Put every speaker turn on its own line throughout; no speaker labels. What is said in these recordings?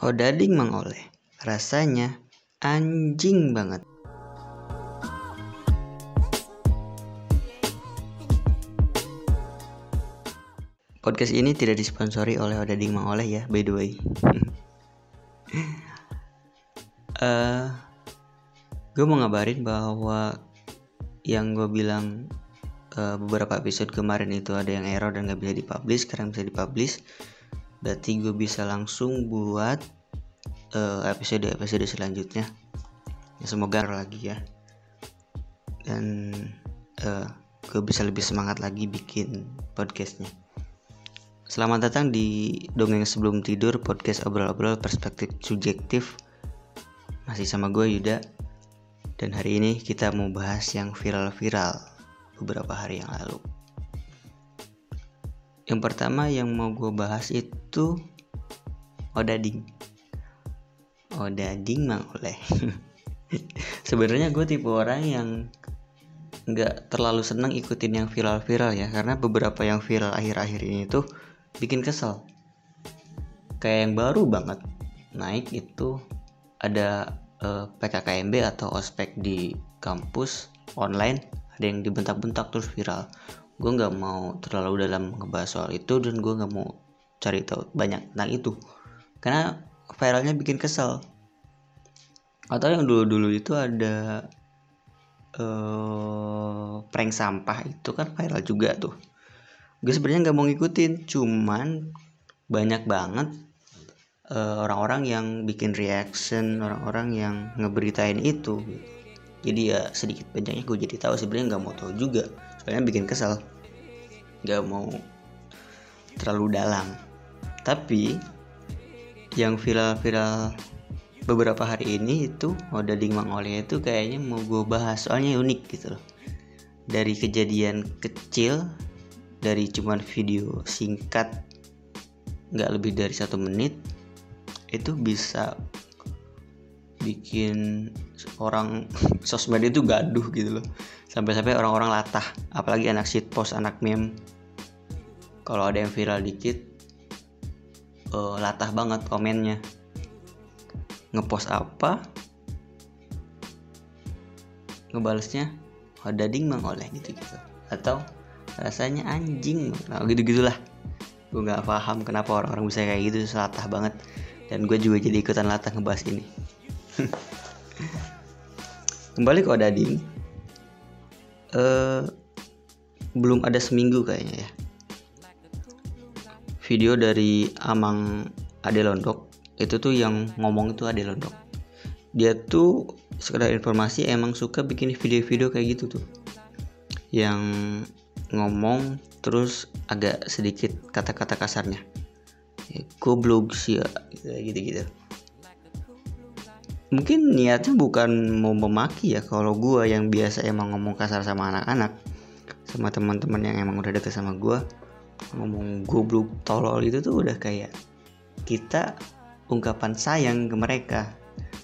Odading Mang Oleh. Rasanya anjing banget. Podcast ini tidak disponsori oleh Odading Mang Oleh ya, by the way. uh, gue mau ngabarin bahwa yang gue bilang uh, beberapa episode kemarin itu ada yang error dan gak bisa dipublish, sekarang bisa dipublish. Berarti gue bisa langsung buat uh, episode episode selanjutnya. Ya, semoga lagi ya. Dan uh, gue bisa lebih semangat lagi bikin podcastnya. Selamat datang di Dongeng Sebelum Tidur Podcast Obrol-Obrol Perspektif Subjektif Masih sama gue Yuda Dan hari ini kita mau bahas yang viral-viral Beberapa hari yang lalu Yang pertama yang mau gue bahas itu Odading. Odading mang oleh. Sebenarnya gue tipe orang yang nggak terlalu seneng ikutin yang viral-viral ya karena beberapa yang viral akhir-akhir ini tuh bikin kesel. Kayak yang baru banget naik itu ada eh, PKKMB atau ospek di kampus online ada yang dibentak-bentak terus viral gue nggak mau terlalu dalam ngebahas soal itu dan gue nggak mau cari tahu banyak tentang itu. Karena viralnya bikin kesel. Atau yang dulu-dulu itu ada uh, prank sampah itu kan viral juga tuh. Gue sebenarnya nggak mau ngikutin cuman banyak banget eh, orang-orang yang bikin reaction orang-orang yang ngeberitain itu. Jadi ya sedikit banyaknya gue jadi tahu sebenarnya nggak mau tahu juga soalnya bikin kesel. Nggak mau terlalu dalam. Tapi yang viral-viral beberapa hari ini itu udah di Oleh itu kayaknya mau gue bahas soalnya unik gitu loh. Dari kejadian kecil dari cuman video singkat nggak lebih dari satu menit itu bisa bikin orang sosmed itu gaduh gitu loh sampai-sampai orang-orang latah apalagi anak post anak meme. Kalau ada yang viral dikit uh, latah banget komennya. Ngepost apa? Ngebalesnya oh dading mang oleh gitu gitu atau rasanya anjing nah, gitu gitulah gue nggak paham kenapa orang-orang bisa kayak gitu selatah banget. Dan gue juga jadi ikutan latah ngebahas ini. Kembali ke Odading uh, belum ada seminggu kayaknya ya. Video dari Amang Ade Londok itu tuh yang ngomong itu Ade Londok dia tuh sekedar informasi emang suka bikin video-video kayak gitu tuh. Yang ngomong terus agak sedikit kata-kata kasarnya. Ya, goblok sih ya gitu-gitu mungkin niatnya bukan mau memaki ya kalau gue yang biasa emang ngomong kasar sama anak-anak sama teman-teman yang emang udah deket sama gue ngomong goblok tolol itu tuh udah kayak kita ungkapan sayang ke mereka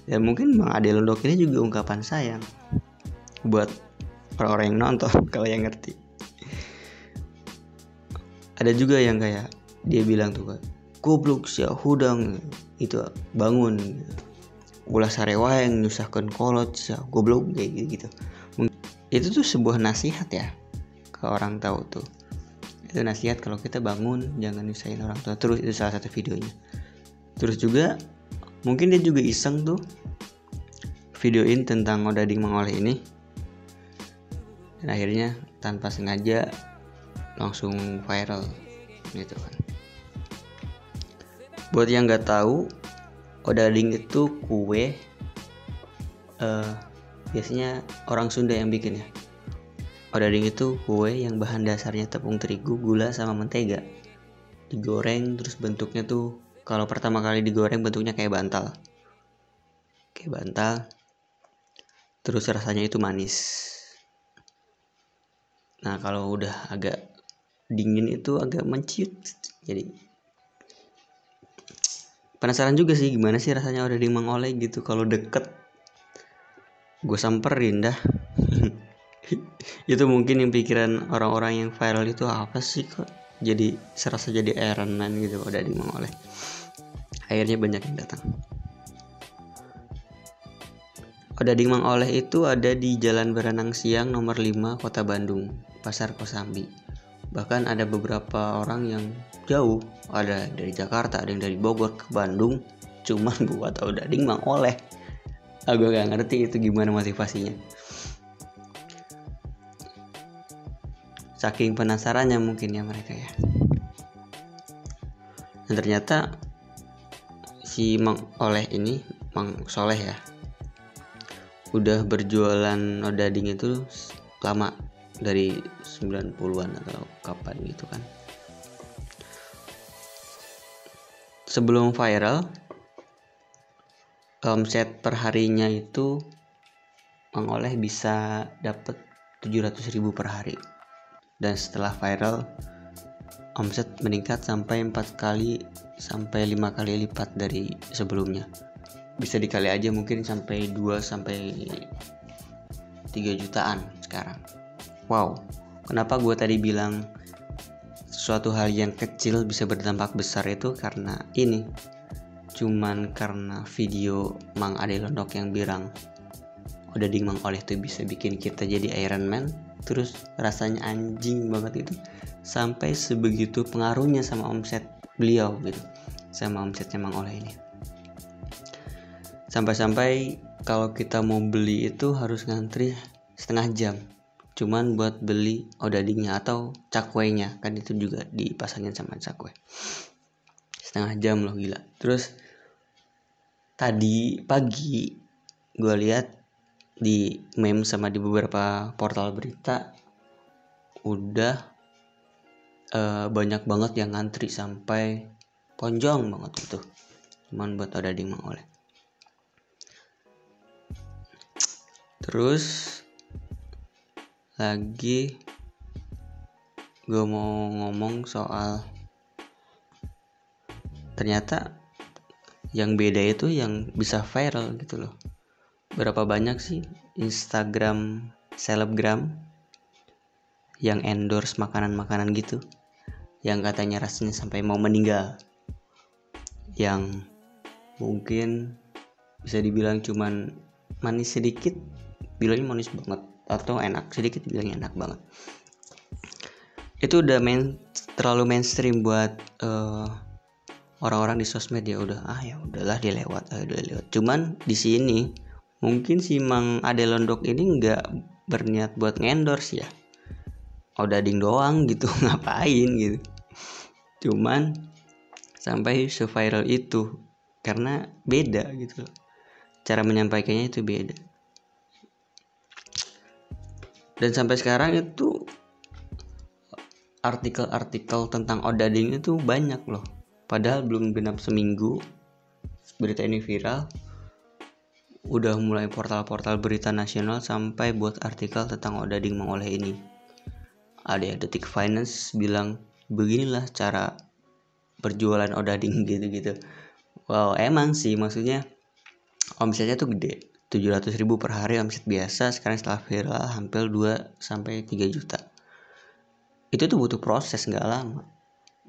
dan mungkin Bang Ade Londok ini juga ungkapan sayang buat orang-orang yang nonton kalau yang ngerti ada juga yang kayak dia bilang tuh kan goblok sih hudang itu bangun gitu. Ulah sarewa yang nyusahkan kolot goblok kayak gitu, gitu. Itu tuh sebuah nasihat ya ke orang tahu tuh. Itu nasihat kalau kita bangun jangan nyusahin orang tua. Terus itu salah satu videonya. Terus juga mungkin dia juga iseng tuh videoin tentang ngodading mengoleh ini. Dan akhirnya tanpa sengaja langsung viral gitu kan. Buat yang nggak tahu odading itu kue uh, biasanya orang Sunda yang bikin ya. Odading itu kue yang bahan dasarnya tepung terigu gula sama mentega. Digoreng terus bentuknya tuh kalau pertama kali digoreng bentuknya kayak bantal. Kayak bantal terus rasanya itu manis. Nah kalau udah agak dingin itu agak menciut jadi penasaran juga sih gimana sih rasanya udah di Mang gitu. Kalau deket gue samperin dah. Itu mungkin yang pikiran orang-orang yang viral itu apa sih kok jadi serasa jadi Iron Man gitu udah di Mang akhirnya banyak yang datang. Odading Mang Oleh itu ada di Jalan Berenang Siang nomor 5 Kota Bandung, Pasar Kosambi. Bahkan ada beberapa orang yang jauh, ada dari Jakarta, ada yang dari Bogor ke Bandung, cuman buat Odading Mang Oleh. Aku gak ngerti itu gimana motivasinya. Saking penasarannya mungkin ya mereka ya. Dan ternyata si Mang Oleh ini, Mang Soleh ya, udah berjualan odading itu lama dari 90-an atau kapan gitu kan. Sebelum viral omset perharinya itu mengoleh bisa dapat 700 ribu per hari. Dan setelah viral omset meningkat sampai empat kali sampai lima kali lipat dari sebelumnya. Bisa dikali aja mungkin sampai 2 sampai 3 jutaan sekarang. Wow, kenapa gue tadi bilang suatu hal yang kecil bisa berdampak besar itu? Karena ini. Cuman karena video Mang Ade Londok yang bilang udah di Mang Oleh tuh bisa bikin kita jadi Iron Man. Terus rasanya anjing banget itu. Sampai sebegitu pengaruhnya sama omset beliau gitu. Sama omsetnya Mang Oleh ini. Sampai-sampai kalau kita mau beli itu harus ngantri setengah jam cuman buat beli odadingnya atau cakwenya kan itu juga dipasangin sama cakwe. Setengah jam loh gila. Terus tadi pagi gue lihat di meme sama di beberapa portal berita udah uh, banyak banget yang ngantri sampai ponjong banget gitu cuman buat odading mang oleh. Terus lagi gue mau ngomong soal ternyata yang beda itu yang bisa viral gitu loh. Berapa banyak sih Instagram selebgram yang endorse makanan-makanan gitu yang katanya rasanya sampai mau meninggal yang mungkin bisa dibilang cuman manis sedikit bilangnya manis banget atau enak sedikit bilangnya enak banget. Itu udah main terlalu mainstream buat eh, orang-orang di sosmed ya udah ah ya udahlah dilewat ah, udah lewat cuman di sini mungkin si Mang Ade Londok ini nggak berniat buat ngendorse ya. Udah doang gitu ngapain gitu. Cuman sampai seviral itu karena beda gitu cara menyampaikannya itu beda dan sampai sekarang itu artikel-artikel tentang odading itu banyak loh. Padahal belum genap seminggu berita ini viral. Udah mulai portal-portal berita nasional sampai buat artikel tentang odading mengoleh ini. Ada detik finance bilang beginilah cara berjualan odading gitu-gitu. Wow emang sih maksudnya omsetnya tuh gede 700 ribu per hari omset biasa sekarang setelah viral hampir 2 sampai 3 juta. Itu tuh butuh proses nggak lama.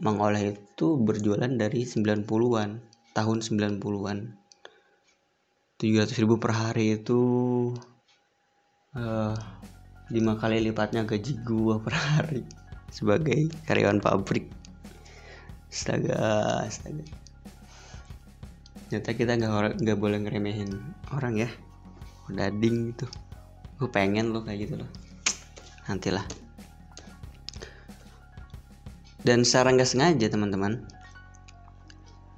Mengoleh itu berjualan dari 90-an tahun 90-an 700 ribu per hari itu uh, eh, 5 kali lipatnya gaji gua per hari sebagai karyawan pabrik. Astaga astaga. Ternyata kita nggak nggak boleh ngeremehin orang ya dading gitu. Gue pengen lo kayak gitu loh. Nantilah. Dan secara nggak sengaja teman-teman.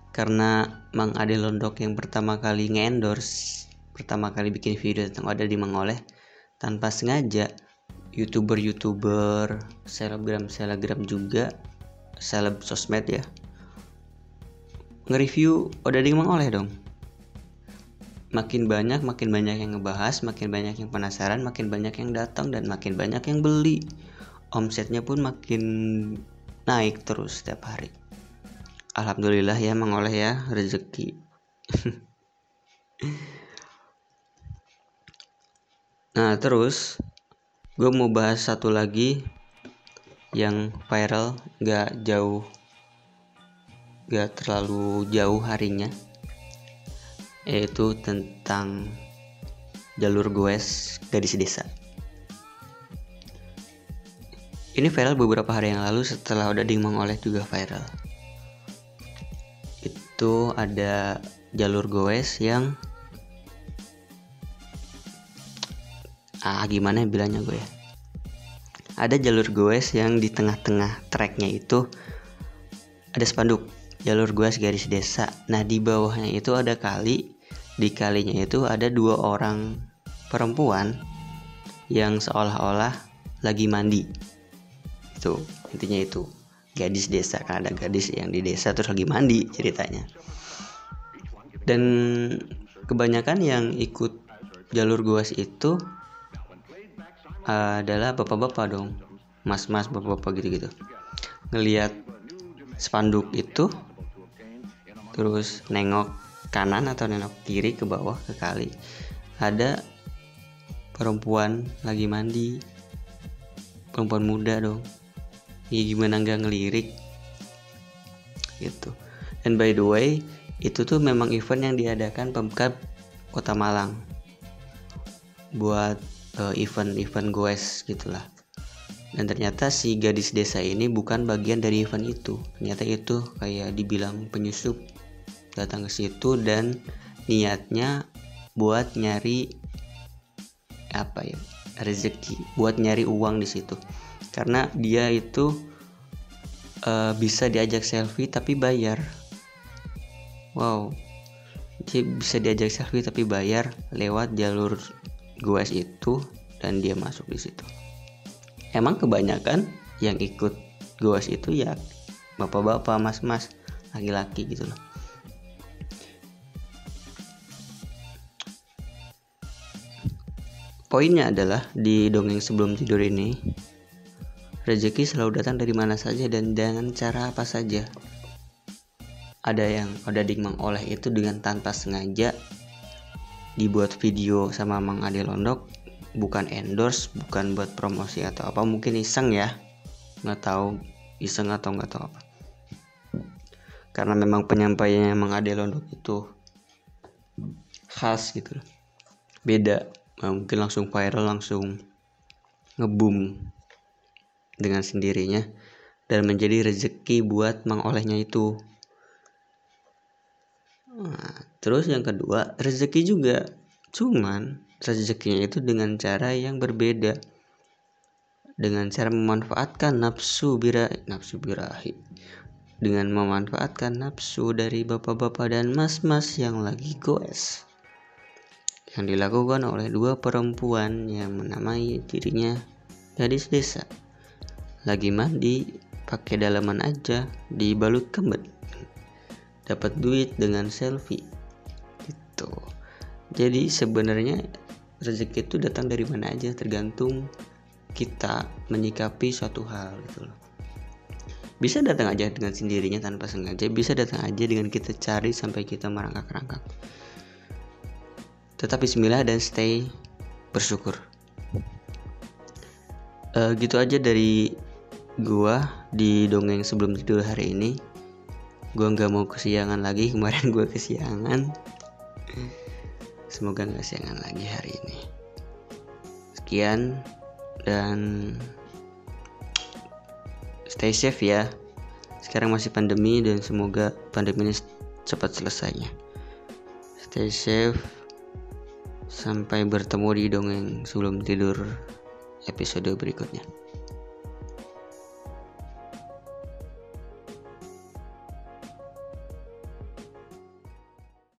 Karena Mang Ade Londok yang pertama kali nge-endorse pertama kali bikin video tentang ada di Mangoleh tanpa sengaja youtuber-youtuber selebgram selebgram juga seleb sosmed ya nge-review Odading Mangoleh dong makin banyak makin banyak yang ngebahas makin banyak yang penasaran makin banyak yang datang dan makin banyak yang beli. Omsetnya pun makin naik terus setiap hari. Alhamdulillah ya mengoleh ya rezeki. Nah terus gue mau bahas satu lagi yang viral gak jauh gak terlalu jauh harinya yaitu tentang jalur goes gadis desa. Ini viral beberapa hari yang lalu setelah udah dimengoleh juga viral. Itu ada jalur goes yang ah gimana bilangnya gue ya? Ada jalur goes yang di tengah-tengah treknya itu ada spanduk jalur goes garis desa. Nah di bawahnya itu ada kali di kalinya itu ada dua orang perempuan yang seolah-olah lagi mandi. Itu intinya itu. Gadis desa kan ada gadis yang di desa terus lagi mandi ceritanya. Dan kebanyakan yang ikut jalur goes itu adalah bapak-bapak dong. Mas-mas bapak-bapak gitu-gitu. Ngelihat spanduk itu terus nengok kanan atau nengok kiri ke bawah ke kali. Ada perempuan lagi mandi. Perempuan muda dong. Ya gimana nggak ngelirik? Gitu. Dan by the way itu tuh memang event yang diadakan pemkab kota Malang. Buat uh, event-event goes gitulah dan ternyata si gadis desa ini bukan bagian dari event itu. Ternyata itu kayak dibilang penyusup datang ke situ dan niatnya buat nyari apa ya rezeki buat nyari uang di situ. Karena dia itu uh, bisa diajak selfie tapi bayar. Wow dia bisa diajak selfie tapi bayar lewat jalur goes itu dan dia masuk di situ. Emang kebanyakan yang ikut goes itu ya bapak-bapak mas-mas laki-laki gitu loh poinnya adalah di dongeng sebelum tidur ini rezeki selalu datang dari mana saja dan dengan cara apa saja. Ada yang ada dimang oleh itu dengan tanpa sengaja dibuat video sama Mang Ade Londok bukan endorse bukan buat promosi atau apa mungkin iseng ya. Nggak tahu iseng atau nggak tahu apa. Karena memang penyampaiannya Mang Ade Londok itu khas gitu beda nah, mungkin langsung viral langsung ngebum dengan sendirinya dan menjadi rezeki buat mang olehnya itu Nah, terus yang kedua, rezeki juga. Cuman rezekinya itu dengan cara yang berbeda. Dengan cara memanfaatkan nafsu birahi, nafsu birahi. Dengan memanfaatkan nafsu dari bapak-bapak dan mas-mas yang lagi goes. Yang dilakukan oleh dua perempuan yang menamai dirinya gadis desa. Lagi mandi, pakai dalaman aja, dibalut kembet dapat duit dengan selfie. Gitu. Jadi sebenarnya rezeki itu datang dari mana aja tergantung kita menyikapi suatu hal gitu loh. Bisa datang aja dengan sendirinya tanpa sengaja bisa datang aja dengan kita cari sampai kita merangkak-rangkak tetap bismillah dan stay bersyukur. Uh, gitu aja dari gua di dongeng sebelum tidur hari ini. Gue nggak mau kesiangan lagi kemarin gue kesiangan. Semoga nggak kesiangan lagi hari ini. Sekian dan stay safe ya. Sekarang masih pandemi dan semoga pandemi ini cepat selesainya. Stay safe sampai bertemu di dongeng sebelum tidur episode berikutnya